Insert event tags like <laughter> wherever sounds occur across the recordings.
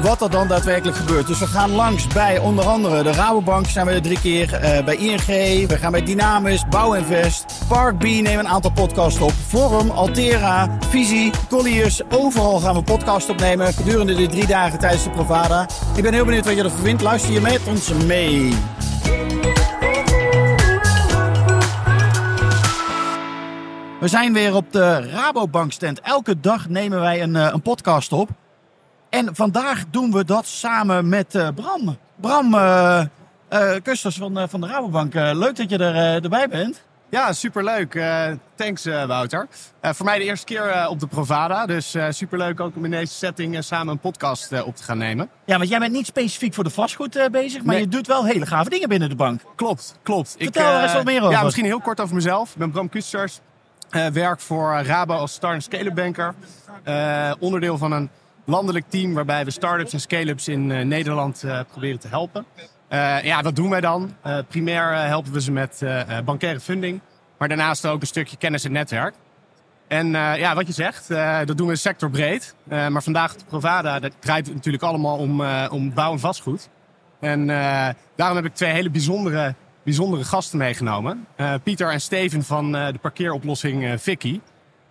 wat er dan daadwerkelijk gebeurt. Dus we gaan langs bij onder andere de Rabobank zijn we er drie keer. eh, bij ING, we gaan bij Dynamis, Bouwinvest, Park B nemen een aantal podcasts op. Forum, Altera, Visie, Colliers. Overal gaan we podcasts opnemen gedurende de drie dagen tijdens de Provada. Ik ben heel benieuwd wat je ervan vindt. Luister je met ons mee. We zijn weer op de Rabobank stand. Elke dag nemen wij een, eh, een podcast op. En vandaag doen we dat samen met eh, Bram. Bram eh eh, Kusters van, eh, van de Rabobank. Leuk dat je er, erbij bent. Ja, superleuk. Thanks Wouter. Voor mij de eerste keer op de Provada. Dus superleuk ook om in deze setting samen een podcast op te gaan nemen. Ja, want jij bent niet specifiek voor de vastgoed bezig, maar Nee. je doet wel hele gave dingen binnen de bank. Klopt, klopt. Vertel er eh, eens wat meer over. Ja, misschien heel kort over mezelf. Ik ben Bram Kusters. Werk voor Rabo als en scale-up banker. Onderdeel van een landelijk team waarbij we start-ups en scale-ups in eh, Nederland eh, proberen te helpen. Eh, ja, wat doen wij dan? Primair helpen we ze met bankaire funding. Maar daarnaast ook een stukje kennis en netwerk. En ja, wat je zegt, dat doen we sectorbreed. Maar vandaag de Provada, dat draait het natuurlijk allemaal om, om bouw en vastgoed. En daarom heb ik twee hele bijzondere, bijzondere gasten meegenomen. Pieter en Steven van de parkeeroplossing Vicky.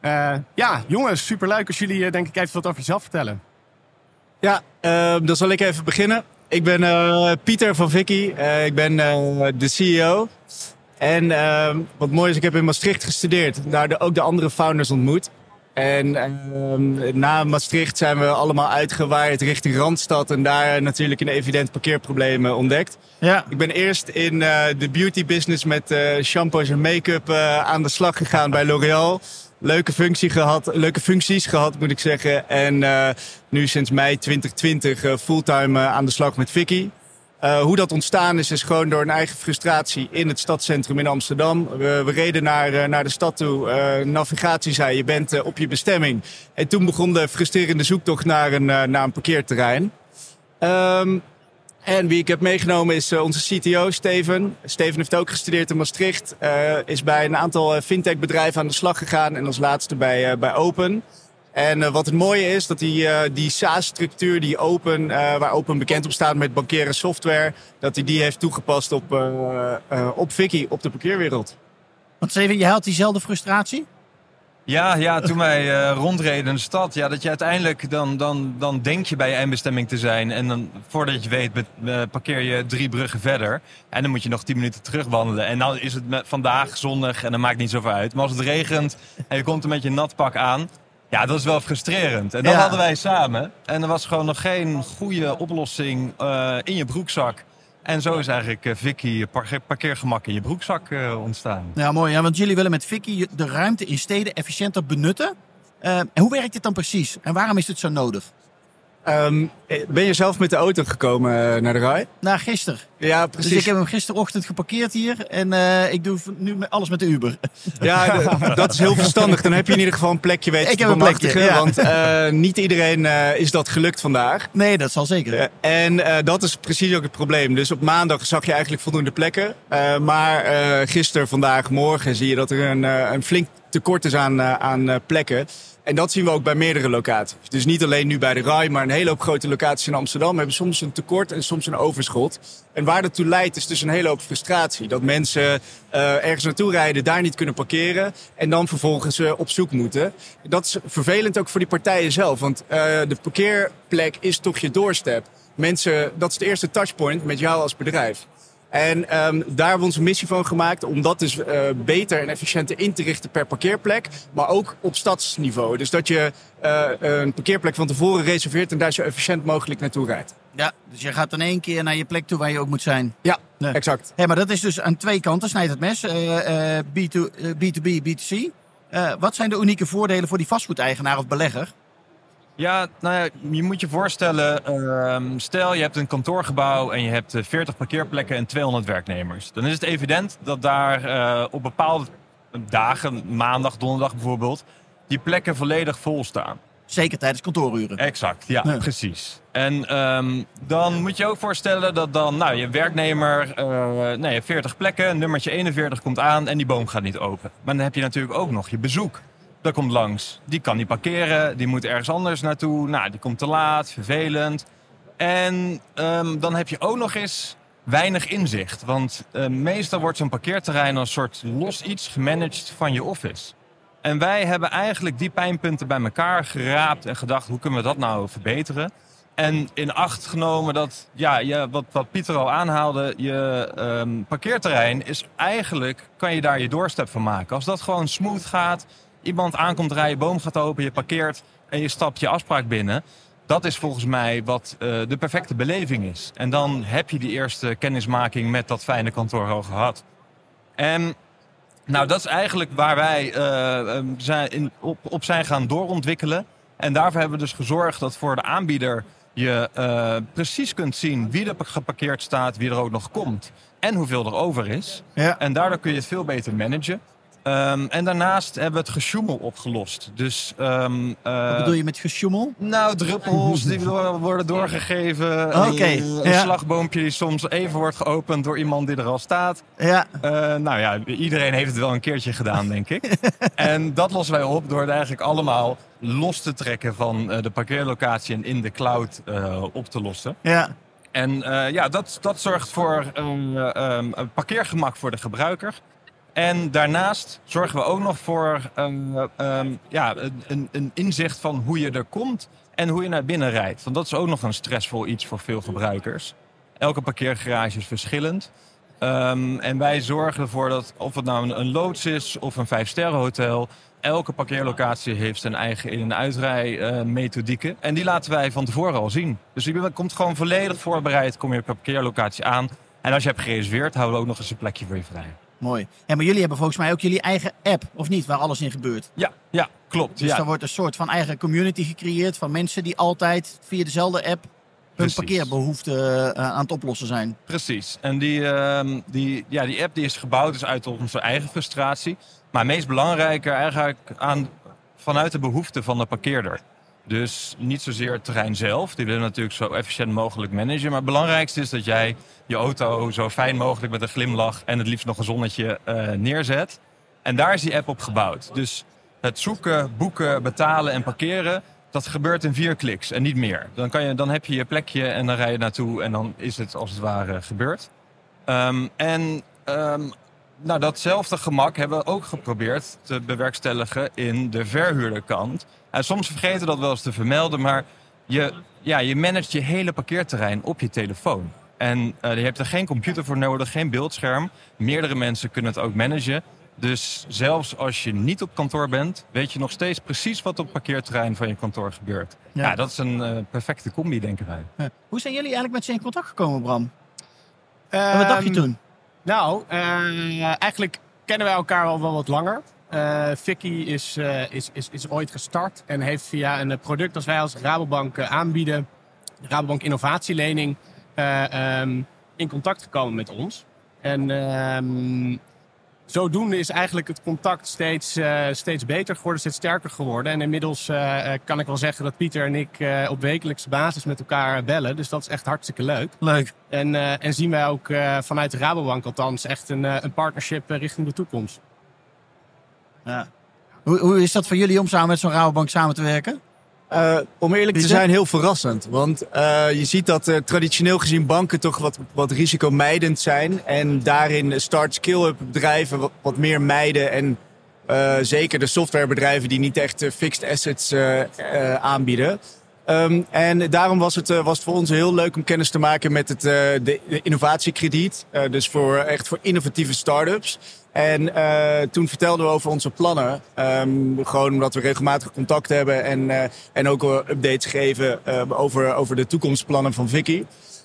Eh, ja, jongens, superleuk als jullie eh, denk ik even wat over jezelf vertellen. Ja, eh, dan zal ik even beginnen. Ik ben eh, Pieter van Vicky. Ik ben de CEO. En eh, wat mooi is, ik heb in Maastricht gestudeerd. Daar de, ook de andere founders ontmoet. En eh, na Maastricht zijn we allemaal uitgewaaid richting Randstad. En daar natuurlijk een evident parkeerprobleem ontdekt. Ja. Ik ben eerst in de beauty business met shampoos en make-up aan de slag gegaan bij L'Oréal. Leuke, functie gehad, leuke functies gehad, moet ik zeggen. En eh, nu sinds mei 2020 eh, fulltime eh, aan de slag met Vicky. Hoe dat ontstaan is, is gewoon door een eigen frustratie in het stadscentrum in Amsterdam. We, we reden naar, naar de stad toe. Navigatie zei, je bent op je bestemming. En toen begon de frustrerende zoektocht naar een, naar een parkeerterrein. Ehm, en wie ik heb meegenomen is eh, onze CTO, Steven. Steven heeft ook gestudeerd in Maastricht. eh, is bij een aantal eh, fintech bedrijven aan de slag gegaan. En als laatste bij, bij Open. En wat het mooie is, dat die, die SaaS-structuur, die Open, waar Open bekend op staat met bankaire software, dat hij die heeft toegepast op, op Vicky, op de parkeerwereld. Want Steven, je haalt diezelfde frustratie? Ja, ja, toen wij eh, rondreden in de stad, ja, dat je uiteindelijk dan, dan, dan denk je bij je eindbestemming te zijn. En dan, voordat je weet, eh, parkeer je drie bruggen verder. En dan moet je nog tien minuten terugwandelen. En dan is het met, vandaag zonnig en dat maakt niet zoveel uit. Maar als het regent en je komt er met je nat pak aan, ja, dat is wel frustrerend. En dat Ja. hadden wij samen. En er was gewoon nog geen goede oplossing eh, in je broekzak. En zo is eigenlijk eh, Vicky parkeer, parkeergemak in je broekzak eh, ontstaan. Ja, mooi. Ja, want jullie willen met Vicky de ruimte in steden efficiënter benutten. Eh, en hoe werkt dit dan precies? En waarom is dit zo nodig? Ehm, eh, ben je zelf met de auto gekomen eh, naar de rij? Nou, gisteren. Ja, Dus precies. ik heb hem gisterochtend geparkeerd hier. En eh, ik doe nu alles met de Uber. <laughs> Ja, dat is heel verstandig. Dan heb je in ieder geval een plekje weten Ik te heb een plekje, bemachtigen, ja. Want eh, <laughs> niet iedereen is dat gelukt vandaag. Nee, dat zal zeker. En dat is precies ook het probleem. Dus op maandag zag je eigenlijk voldoende plekken. Maar gisteren, vandaag, morgen zie je dat er een, een flink tekort is aan, aan plekken. En dat zien we ook bij meerdere locaties. Dus niet alleen nu bij de RAI, maar een hele hoop grote locaties in Amsterdam hebben soms een tekort en soms een overschot. En waar dat toe leidt is dus een hele hoop frustratie. Dat mensen eh, ergens naartoe rijden, daar niet kunnen parkeren en dan vervolgens eh, op zoek moeten. Dat is vervelend ook voor die partijen zelf, want eh, de parkeerplek is toch je doorstep. Mensen, dat is de eerste touchpoint met jou als bedrijf. En ehm, daar hebben we onze missie van gemaakt om dat dus eh, beter en efficiënter in te richten per parkeerplek, maar ook op stadsniveau. Dus dat je eh, een parkeerplek van tevoren reserveert en daar zo efficiënt mogelijk naartoe rijdt. Ja, dus je gaat in één keer naar je plek toe waar je ook moet zijn. Ja, Nee. exact. Hé, maar dat is dus aan twee kanten, snijdt het mes. Eh, eh, B2, eh, B2B, B2C. Eh, wat zijn de unieke voordelen voor die vastgoedeigenaar of belegger? Ja, nou ja, je moet je voorstellen, ehm, stel je hebt een kantoorgebouw en je hebt eh, 40 parkeerplekken en 200 werknemers. Dan is het evident dat daar eh, op bepaalde dagen, maandag, donderdag bijvoorbeeld, die plekken volledig vol staan. Zeker tijdens kantooruren. Exact, ja, Ja. precies. En ehm, dan moet je ook voorstellen dat dan, nou, je werknemer, eh nee, 40 plekken, nummertje 41 komt aan en die boom gaat niet open. Maar dan heb je natuurlijk ook nog je bezoek. Dat komt langs. Die kan niet parkeren, die moet ergens anders naartoe. Nou, die komt te laat, vervelend. En ehm, dan heb je ook nog eens weinig inzicht. Want eh, meestal wordt zo'n parkeerterrein als soort los iets gemanaged van je office. En wij hebben eigenlijk die pijnpunten bij elkaar geraapt en gedacht, hoe kunnen we dat nou verbeteren? En in acht genomen dat, ja, je, wat, wat Pieter al aanhaalde, je ehm, parkeerterrein is eigenlijk, kan je daar je doorstep van maken. Als dat gewoon smooth gaat, iemand aankomt rijden, boom gaat open, je parkeert en je stapt je afspraak binnen. Dat is volgens mij wat eh, de perfecte beleving is. En dan heb je die eerste kennismaking met dat fijne kantoor al gehad. En nou, dat is eigenlijk waar wij eh, eh, zijn in, op, op zijn gaan doorontwikkelen. En daarvoor hebben we dus gezorgd dat voor de aanbieder je eh, precies kunt zien wie er geparkeerd staat, wie er ook nog komt en hoeveel er over is. Ja. En daardoor kun je het veel beter managen. Ehm, en daarnaast hebben we het gesjoemel opgelost. Dus, ehm, eh, Wat bedoel je met gesjoemel? nou, druppels die door- worden doorgegeven. Oké, Eh, Een ja. slagboompje die soms even wordt geopend door iemand die er al staat. Ja. Eh, nou ja, iedereen heeft het wel een keertje gedaan, denk ik. <laughs> en dat lossen wij op door het eigenlijk allemaal los te trekken van eh, de parkeerlocatie en in de cloud eh, op te lossen. Ja. En eh, ja, dat, dat zorgt voor een, eh, um, een parkeergemak voor de gebruiker. En daarnaast zorgen we ook nog voor een, um, ja, een- een, een inzicht van hoe je er komt en hoe je naar binnen rijdt. Want dat is ook nog een stressvol iets voor veel gebruikers. Elke parkeergarage is verschillend. Um, en wij zorgen ervoor dat, of het nou een, een loods is of een vijfsterrenhotel... elke parkeerlocatie heeft zijn eigen in- en uitrij eh. En die laten wij van tevoren al zien. Dus je komt gewoon volledig voorbereid, kom je op je parkeerlocatie aan... En als je hebt gereserveerd, houden we ook nog eens een plekje voor je vrij. Mooi. Maar jullie hebben volgens mij ook jullie eigen app, of niet? Waar alles in gebeurt. Ja, ja klopt. Dus ja. er wordt een soort van eigen community gecreëerd van mensen die altijd via dezelfde app hun Precies. parkeerbehoeften eh, aan het oplossen zijn. Precies. En die, ehm, die, ja, die app die is gebouwd dus uit onze eigen frustratie. Maar meest belangrijker eigenlijk aan, vanuit de behoeften van de parkeerder. Dus niet zozeer het terrein zelf. Die willen natuurlijk zo efficiënt mogelijk managen. Maar het belangrijkste is dat jij je auto zo fijn mogelijk met een glimlach en het liefst nog een zonnetje eh, neerzet. En daar is die app op gebouwd. Dus het zoeken, boeken, betalen en parkeren, dat gebeurt in vier kliks en niet meer. Dan, kan je, dan heb je je plekje en dan rij je naartoe en dan is het als het ware gebeurd. Ehm, en ehm, nou, datzelfde gemak hebben we ook geprobeerd te bewerkstelligen in de verhuurderkant. En soms vergeten we dat wel eens te vermelden, maar je, ja, je managt je hele parkeerterrein op je telefoon. En eh, je hebt er geen computer voor nodig, geen beeldscherm. Meerdere mensen kunnen het ook managen. Dus zelfs als je niet op kantoor bent, weet je nog steeds precies wat op het parkeerterrein van je kantoor gebeurt. Ja. Ja, dat is een eh, perfecte combi, denken wij. Ja. Hoe zijn jullie eigenlijk met ze in contact gekomen, Bram? En wat dacht je toen? Nou, eh, eigenlijk kennen wij elkaar al wel wat langer. Eh Vicky is, eh, is, is, is ooit gestart en heeft via een product dat wij als Rabobank aanbieden, de Rabobank Innovatielening, ehm, in contact gekomen met ons. En ehm, zodoende is eigenlijk het contact steeds, eh, steeds beter geworden, steeds sterker geworden. En inmiddels eh, eh, kan ik wel zeggen dat Pieter en ik op wekelijkse basis met elkaar bellen. Dus dat is echt hartstikke leuk. Leuk. En, en zien wij ook vanuit de Rabobank althans echt een, een partnership richting de toekomst. Ja. Hoe, hoe is dat voor jullie om samen met zo'n Rabobank samen te werken? Eh, om eerlijk te zijn, heel verrassend. Want eh, je ziet dat eh, traditioneel gezien banken toch wat, wat risicomijdend zijn. En daarin start-skill-up bedrijven wat, wat meer mijden. En zeker de softwarebedrijven die niet echt fixed assets aanbieden. Ehm, en daarom was het, eh, was het voor ons heel leuk om kennis te maken met het eh, de, de innovatiekrediet. Eh, dus voor, echt voor innovatieve start-ups. En toen vertelden we over onze plannen. Ehm, gewoon omdat we regelmatig contact hebben en, eh, en ook updates geven over, over de toekomstplannen van Vicky.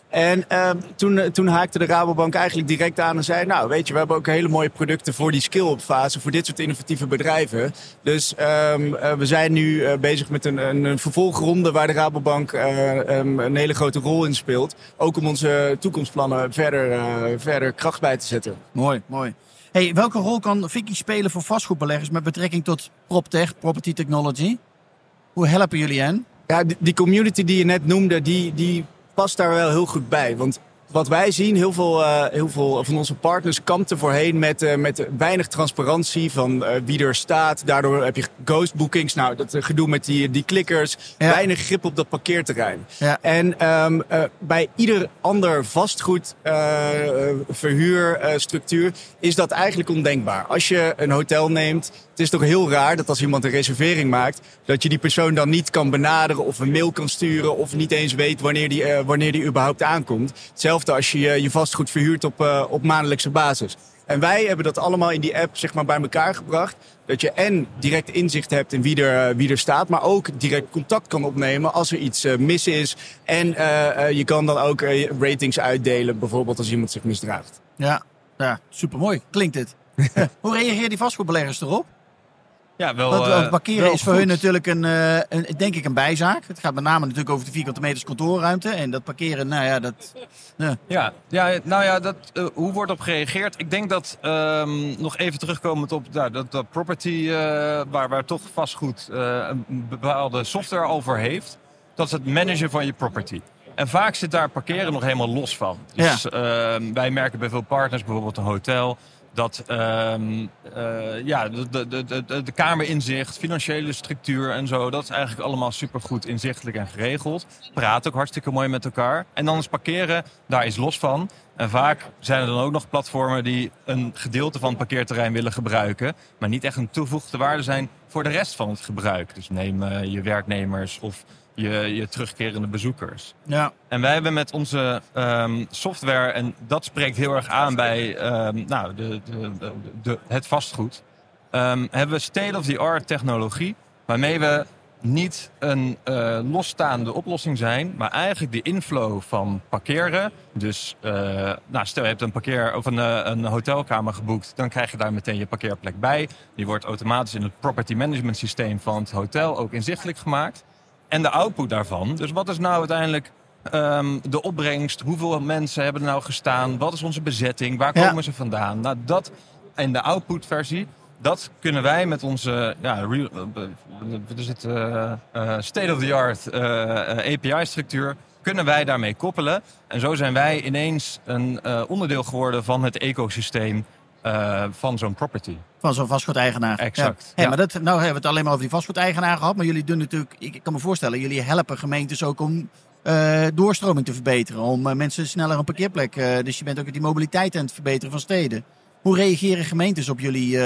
En ehm, toen, eh, toen haakte de Rabobank eigenlijk direct aan en zei... nou, weet je, we hebben ook hele mooie producten voor die skill-up fase... voor dit soort innovatieve bedrijven. Dus ehm, eh, we zijn nu eh, bezig met een, een, een vervolgronde... waar de Rabobank eh, ehm, een hele grote rol in speelt. Ook om onze toekomstplannen verder, verder kracht bij te zetten. Mooi, mooi. Hey, welke rol kan Vicky spelen voor vastgoedbeleggers met betrekking tot PropTech, Property Technology? Hoe helpen jullie hen? Ja, die, die community die je net noemde, die, die past daar wel heel goed bij. Want wat wij zien, heel veel, uh, heel veel van onze partners kampten voorheen met, uh, met weinig transparantie van uh, wie er staat. Daardoor heb je ghost bookings, nou dat gedoe met die, die klikkers. Ja. Weinig grip op dat parkeerterrein. Ja. En um, bij ieder ander vastgoed verhuurstructuur is dat eigenlijk ondenkbaar. Als je een hotel neemt, het is toch heel raar dat als iemand een reservering maakt, dat je die persoon dan niet kan benaderen of een mail kan sturen of niet eens weet wanneer die, wanneer die überhaupt aankomt. Hetzelfde als je je vastgoed verhuurt op, uh, op maandelijkse basis. En wij hebben dat allemaal in die app zeg maar, bij elkaar gebracht. Dat je en direct inzicht hebt in wie er, eh, wie er staat, maar ook direct contact kan opnemen als er iets uh, mis is. En uh, je kan dan ook ratings uitdelen, bijvoorbeeld als iemand zich misdraagt. Ja, ja supermooi. Klinkt dit. <laughs> Hoe reageren die vastgoedbeleggers erop? Ja, wel, Want, want parkeren wel is voor goed. hun natuurlijk een, uh, een, denk ik, een bijzaak. Het gaat met name natuurlijk over de vierkante meters kantoorruimte. En dat parkeren, nou ja, dat... Uh. Ja, ja, nou ja, dat, uh, hoe wordt op gereageerd? Ik denk dat, um, nog even terugkomend op nou, dat, dat property, waar, waar toch vastgoed een bepaalde software over heeft. Dat is het managen van je property. En vaak zit daar parkeren nog helemaal los van. Dus ja. wij merken bij veel partners, bijvoorbeeld een hotel dat um, uh, ja, de, de, de, de, kamerinzicht, financiële structuur en zo, dat is eigenlijk allemaal supergoed inzichtelijk en geregeld. Praat ook hartstikke mooi met elkaar. En dan is parkeren, daar is los van. En vaak zijn er dan ook nog platformen die een gedeelte van het parkeerterrein willen gebruiken, maar niet echt een toegevoegde waarde zijn voor de rest van het gebruik. Dus neem uh, je werknemers of je, je terugkerende bezoekers. Ja. En wij hebben met onze um, software, en dat spreekt heel erg aan bij um, nou, de, de, de, de, het vastgoed, um, hebben we state-of-the-art technologie waarmee we niet een uh, losstaande oplossing zijn, maar eigenlijk de inflow van parkeren. Dus uh, nou, stel je hebt een, parkeer, of een, uh, een hotelkamer geboekt, dan krijg je daar meteen je parkeerplek bij. Die wordt automatisch in het property management systeem van het hotel ook inzichtelijk gemaakt en de output daarvan. Dus wat is nou uiteindelijk um, de opbrengst? Hoeveel mensen hebben er nou gestaan? Wat is onze bezetting? Waar komen ja. ze vandaan? Nou, dat en de output-versie, dat kunnen wij met onze ja, real, dus het, uh, uh, state-of-the-art uh, API-structuur, kunnen wij daarmee koppelen. En zo zijn wij ineens een onderdeel geworden van het ecosysteem uh, van zo'n property. Van zo'n vastgoedeigenaar. Exact. Ja. Hey, ja. Maar dat, nou hebben we het alleen maar over die vastgoedeigenaar gehad. Maar jullie doen natuurlijk, ik kan me voorstellen, jullie helpen gemeentes ook om uh, doorstroming te verbeteren. Om uh, mensen sneller een parkeerplek. dus je bent ook die mobiliteit aan het verbeteren van steden. Hoe reageren gemeentes op jullie,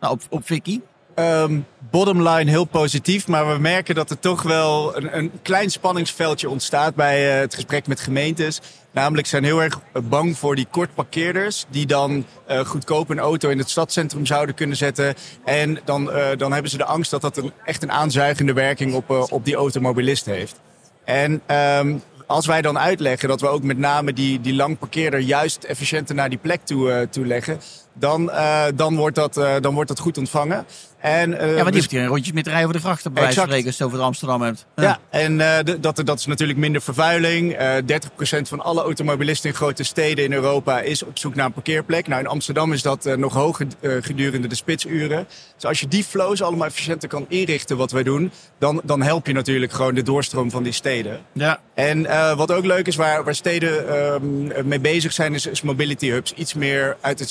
nou, op, op Vicky? Um, bottom line heel positief, maar we merken dat er toch wel een, een klein spanningsveldje ontstaat bij uh, het gesprek met gemeentes. Namelijk zijn heel erg bang voor die kortparkeerders die dan uh, goedkoop een auto in het stadscentrum zouden kunnen zetten. En dan, dan hebben ze de angst dat dat een, echt een aanzuigende werking op, op die automobilist heeft. En um, als wij dan uitleggen dat we ook met name die, die lang parkeerder juist efficiënter naar die plek toe, uh, toe leggen, dan, uh, dan, wordt dat, uh, dan wordt dat goed ontvangen. En, uh, ja, maar die dus... heeft hier een rondje met rijden over de grachten bij wijze van spreken als je het over Amsterdam hebt. Ja, ja en dat, dat is natuurlijk minder vervuiling. 30% van alle automobilisten in grote steden in Europa is op zoek naar een parkeerplek. Nou, in Amsterdam is dat nog hoger gedurende de spitsuren. Dus als je die flows allemaal efficiënter kan inrichten wat wij doen, dan, dan help je natuurlijk gewoon de doorstroom van die steden. Ja. En wat ook leuk is, waar, waar steden ehm, mee bezig zijn, is, is mobility hubs. Iets meer uit het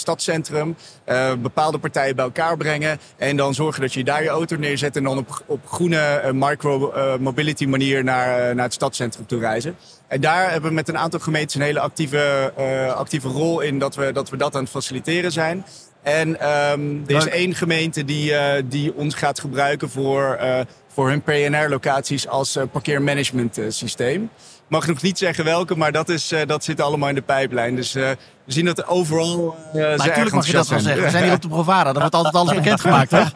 stadscentrum, bepaalde partijen bij elkaar brengen en dan zorgen dat je daar je auto neerzet en dan op, op groene uh, micro-mobility uh, manier naar, uh, naar het stadscentrum toe reizen. En daar hebben we met een aantal gemeentes een hele actieve, actieve rol in dat we, dat we dat aan het faciliteren zijn. En um, er is één gemeente die, die ons gaat gebruiken voor, voor hun PNR-locaties als parkeermanagement systeem mag nog niet zeggen welke, maar dat, is, uh, dat zit allemaal in de pijplijn. Dus uh, we zien dat overal. Uh, maar natuurlijk mag je dat wel zeggen. We zijn hier op de Provada, daar wordt altijd alles bekendgemaakt, hè? <laughs>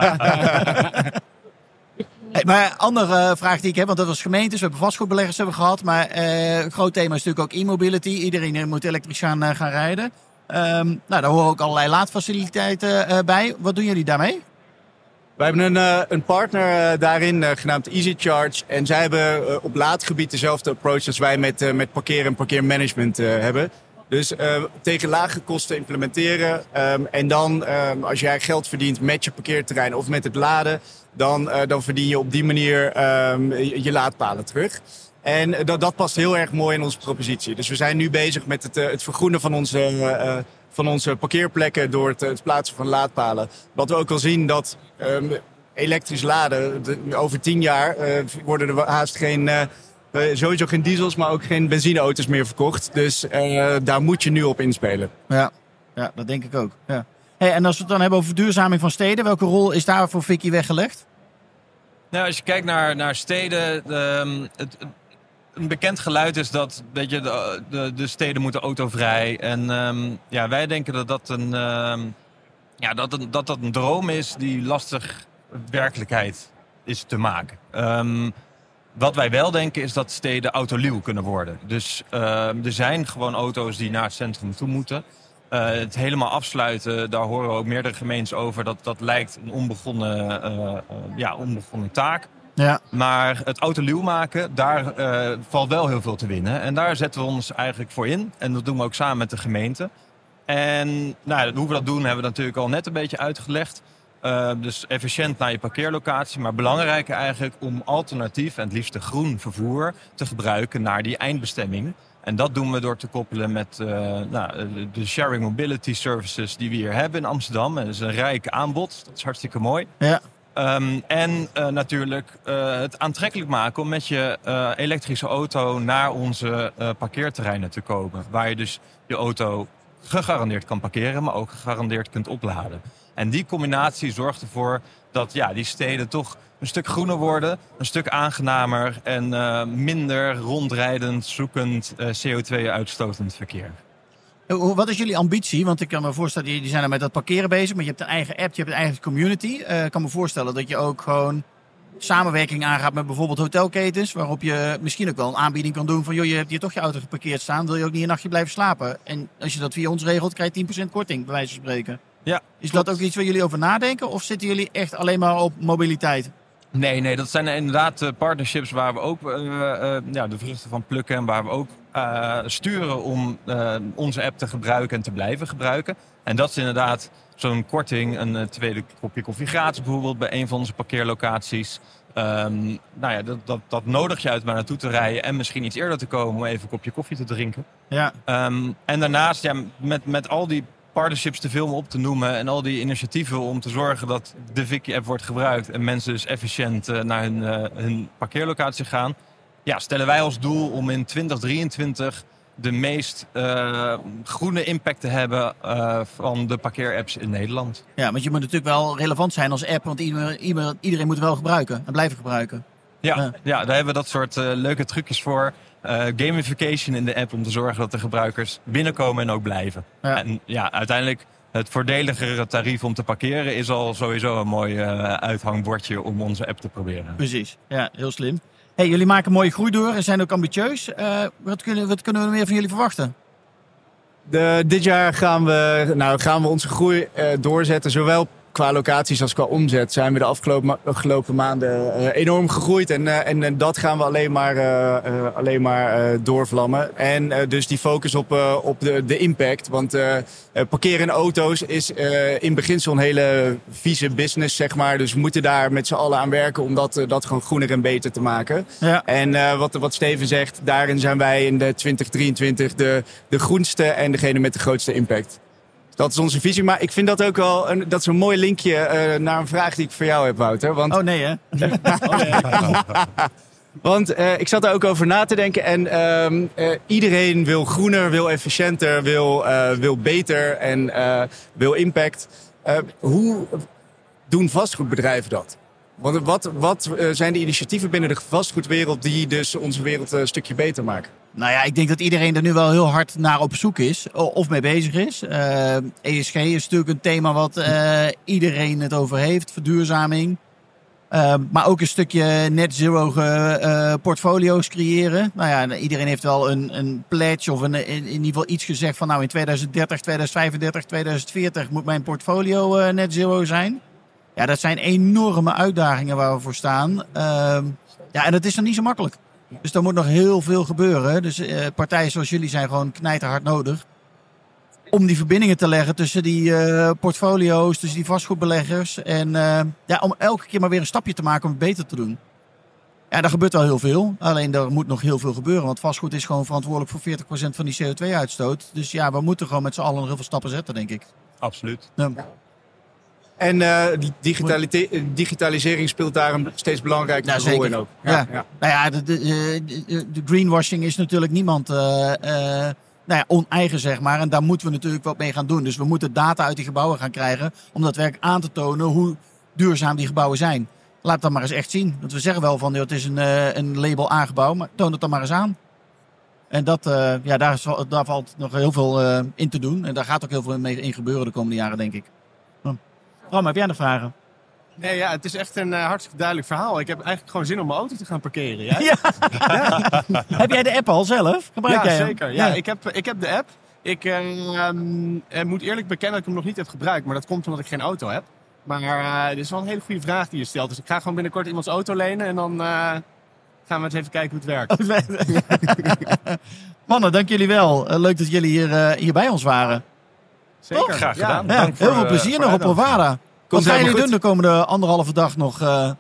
Hey, maar andere vraag die ik heb, want dat was gemeentes, we hebben vastgoedbeleggers hebben gehad, maar een groot thema is natuurlijk ook e-mobility. Iedereen moet elektrisch gaan, gaan rijden. Um, nou, daar horen ook allerlei laadfaciliteiten bij. Wat doen jullie daarmee? Wij hebben een, uh, een partner uh, daarin uh, genaamd EasyCharge. En zij hebben op laadgebied dezelfde approach als wij met, met parkeren en parkeermanagement hebben. Dus tegen lage kosten implementeren. Um, en dan, um, als jij geld verdient met je parkeerterrein of met het laden, dan, dan verdien je op die manier um, je, je laadpalen terug. En dat, dat past heel erg mooi in onze propositie. Dus we zijn nu bezig met het, uh, het vergroenen van onze, uh, van onze parkeerplekken door het, het, plaatsen van laadpalen. Wat we ook al zien dat um, elektrisch laden, de, over tien jaar uh, worden er haast geen, sowieso geen diesels, maar ook geen benzineauto's meer verkocht. Dus daar moet je nu op inspelen. Ja, ja dat denk ik ook. Ja. Hey, en als we het dan hebben over verduurzaming van steden, welke rol is daar voor Vicky weggelegd? Nou, als je kijkt naar, naar steden, um, het, een bekend geluid is dat weet je, de, de, de steden moeten autovrij. En um, ja, wij denken dat dat een, um, ja, dat, een, dat dat een droom is die lastig werkelijkheid is te maken. Um, wat wij wel denken is dat steden autoluw kunnen worden. Dus er zijn gewoon auto's die naar het centrum toe moeten. Uh, het helemaal afsluiten, daar horen ook meerdere gemeentes over. Dat, dat lijkt een onbegonnen, uh, uh, ja, onbegonnen taak. Ja. Maar het autoluw maken, daar uh, valt wel heel veel te winnen. En daar zetten we ons eigenlijk voor in. En dat doen we ook samen met de gemeente. En nou, hoe we dat doen hebben we natuurlijk al net een beetje uitgelegd. Uh, dus efficiënt naar je parkeerlocatie. Maar belangrijker eigenlijk om alternatief en het liefst groen vervoer te gebruiken naar die eindbestemming. En dat doen we door te koppelen met uh, nou, de sharing mobility services die we hier hebben in Amsterdam. En dat is een rijk aanbod. Dat is hartstikke mooi. Ja. Um, en uh, natuurlijk uh, het aantrekkelijk maken om met je uh, elektrische auto naar onze parkeerterreinen te komen. Waar je dus je auto gegarandeerd kan parkeren, maar ook gegarandeerd kunt opladen. En die combinatie zorgt ervoor dat ja, die steden toch een stuk groener worden, een stuk aangenamer en minder rondrijdend, zoekend, CO2-uitstotend verkeer. Wat is jullie ambitie? Want ik kan me voorstellen, jullie zijn er met dat parkeren bezig, maar je hebt een eigen app, je hebt een eigen community. Uh, ik kan me voorstellen dat je ook gewoon samenwerking aangaat met bijvoorbeeld hotelketens, waarop je misschien ook wel een aanbieding kan doen van, joh, je hebt hier toch je auto geparkeerd staan, wil je ook niet een nachtje blijven slapen? En als je dat via ons regelt, krijg je 10% korting, bij wijze van spreken. Ja, is dat ook iets waar jullie over nadenken, of zitten jullie echt alleen maar op mobiliteit? Nee, nee, dat zijn inderdaad uh, partnerships waar we ook uh, uh, ja, de vruchten van plukken en waar we ook sturen om onze app te gebruiken en te blijven gebruiken. En dat is inderdaad zo'n korting, een tweede kopje koffie gratis bijvoorbeeld bij een van onze parkeerlocaties. Um, nou ja, dat, dat, dat nodig je uit maar naartoe te rijden en misschien iets eerder te komen om even een kopje koffie te drinken. Ja. Um, en daarnaast, ja, met, met al die partnerships te veel om op te noemen en al die initiatieven om te zorgen dat de Vicky-app wordt gebruikt en mensen dus efficiënt uh, naar hun, uh, hun parkeerlocatie gaan, ja, stellen wij als doel om in 2023 de meest uh, groene impact te hebben van de parkeerapps in Nederland. Ja, want je moet natuurlijk wel relevant zijn als app, want iedereen, iedereen moet wel gebruiken en blijven gebruiken. Ja, ja. ja daar hebben we dat soort leuke trucjes voor. Uh, gamification in de app om te zorgen dat de gebruikers binnenkomen en ook blijven. Ja. En ja, uiteindelijk het voordeligere tarief om te parkeren is al sowieso een mooi uh, uithangbordje om onze app te proberen. Precies, ja, heel slim. Hey, jullie maken mooie groei door en zijn ook ambitieus. Uh, wat, kunnen, wat kunnen we meer van jullie verwachten? De, dit jaar gaan we, nou, gaan we onze groei doorzetten, zowel qua locaties als qua omzet zijn we de afgelopen, afgelopen maanden uh, enorm gegroeid. En, uh, en, en, dat gaan we alleen maar, uh, alleen maar doorvlammen. En dus die focus op, op de, de impact. Want parkeren in auto's is in beginsel een hele vieze business, zeg maar. Dus we moeten daar met z'n allen aan werken om dat, dat gewoon groener en beter te maken. Ja. En wat, wat Steven zegt, daarin zijn wij in de 2023 de, de groenste en degene met de grootste impact. Dat is onze visie. Maar ik vind dat ook wel een, dat is een mooi linkje uh, naar een vraag die ik voor jou heb, Wouter. Want... Oh nee, hè? oh, <laughs> nee. Want uh, ik zat er ook over na te denken. En uh, iedereen wil groener, wil efficiënter, wil, wil beter en wil impact. hoe doen vastgoedbedrijven dat? Wat, wat, wat zijn de initiatieven binnen de vastgoedwereld die dus onze wereld een stukje beter maken? Nou ja, ik denk dat iedereen er nu wel heel hard naar op zoek is of mee bezig is. ESG is natuurlijk een thema wat uh, iedereen het over heeft, verduurzaming. Uh, maar ook een stukje net zero portfolio's creëren. Nou ja, iedereen heeft wel een, een pledge of een, in, in ieder geval iets gezegd van nou in 2030, 2035, 2040 moet mijn portfolio net zero zijn. Ja, dat zijn enorme uitdagingen waar we voor staan. Ehm, ja, en dat is dan niet zo makkelijk. Dus er moet nog heel veel gebeuren. Dus uh, partijen zoals jullie zijn gewoon knijterhard nodig. om die verbindingen te leggen tussen die eh, portfolio's, tussen die vastgoedbeleggers. En eh, ja, om elke keer maar weer een stapje te maken om het beter te doen. Ja, daar gebeurt al heel veel. Alleen er moet nog heel veel gebeuren. Want vastgoed is gewoon verantwoordelijk voor 40% van die CO2-uitstoot. Dus ja, we moeten gewoon met z'n allen nog heel veel stappen zetten, denk ik. Absoluut. Ja. En eh, die digitalite- digitalisering speelt daar een steeds belangrijke rol zeker. in ook. Ja. Nou ja, de, de, de, greenwashing is natuurlijk niemand eh, eh, nou ja, oneigen, zeg maar. En daar moeten we natuurlijk wat mee gaan doen. Dus we moeten data uit die gebouwen gaan krijgen om daadwerkelijk aan te tonen hoe duurzaam die gebouwen zijn. Laat dat maar eens echt zien. Want we zeggen wel van, joh, het is een, eh, een label A-gebouw, maar toon het dan maar eens aan. En dat, eh, ja, daar, daar valt nog heel veel eh, in te doen. En daar gaat ook heel veel mee in gebeuren de komende jaren, denk ik. Bram, heb jij nog vragen? Nee, ja, het is echt een eh, hartstikke duidelijk verhaal. Ik heb eigenlijk gewoon zin om mijn auto te gaan parkeren. Ja. <laughs> heb jij de app al zelf? Gebruik ja, jij zeker. Ja, Ik, heb, ik heb de app. Ik eh, ehm, eh, moet eerlijk bekennen dat ik hem nog niet heb gebruikt. Maar dat komt omdat ik geen auto heb. Maar eh dit is wel een hele goede vraag die je stelt. Dus ik ga gewoon binnenkort iemands auto lenen. En dan gaan we eens even kijken hoe het werkt. <laughs> Mannen, dank jullie wel. Leuk dat jullie hier, hier bij ons waren. Zeker. Graag gedaan. Ja, Dank heel voor, veel eh, plezier nog op. Provada. Wat gaan jullie doen goed. de komende anderhalve dag nog? eh?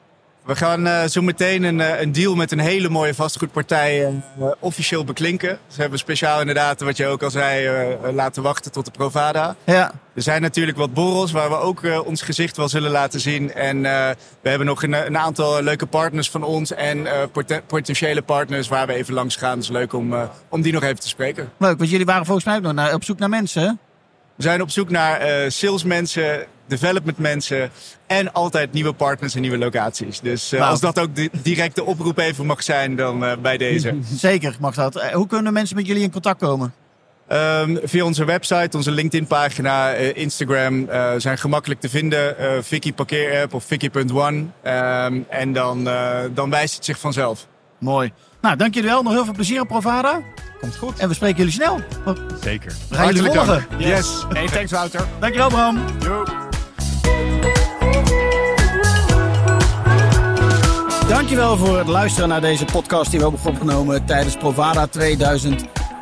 We gaan eh, zo meteen een, eh, een deal met een hele mooie vastgoedpartij eh, officieel beklinken. Ze hebben speciaal inderdaad, wat je ook al zei, eh, laten wachten tot de Provada. ja. Er zijn natuurlijk wat borrels waar we ook eh, ons gezicht wel zullen laten zien. En eh, we hebben nog een, een aantal leuke partners van ons en eh, poten- potentiële partners waar we even langs gaan. Het is leuk om, eh, om die nog even te spreken. Leuk, want jullie waren volgens mij ook nog naar, op zoek naar mensen. hè? We zijn op zoek naar eh, salesmensen, development mensen en altijd nieuwe partners en nieuwe locaties. Dus eh, Nou. als dat ook di- direct de oproep even mag zijn, dan eh, bij deze. <laughs> Zeker mag dat. Hoe kunnen mensen met jullie in contact komen? Ehm, via onze website, onze LinkedIn-pagina, Instagram zijn gemakkelijk te vinden. Vicky Parkeerapp of Vicky.one. Ehm, en dan, dan wijst het zich vanzelf. Mooi. Nou, dank jullie wel. Nog heel veel plezier op Provada. Komt goed. En we spreken jullie snel. We Zeker. gaan jullie volgen. dank. Yes. Hey, thanks Wouter. Dankjewel Bram. Yo. Dankjewel voor het luisteren naar deze podcast die we hebben opgenomen tijdens Provada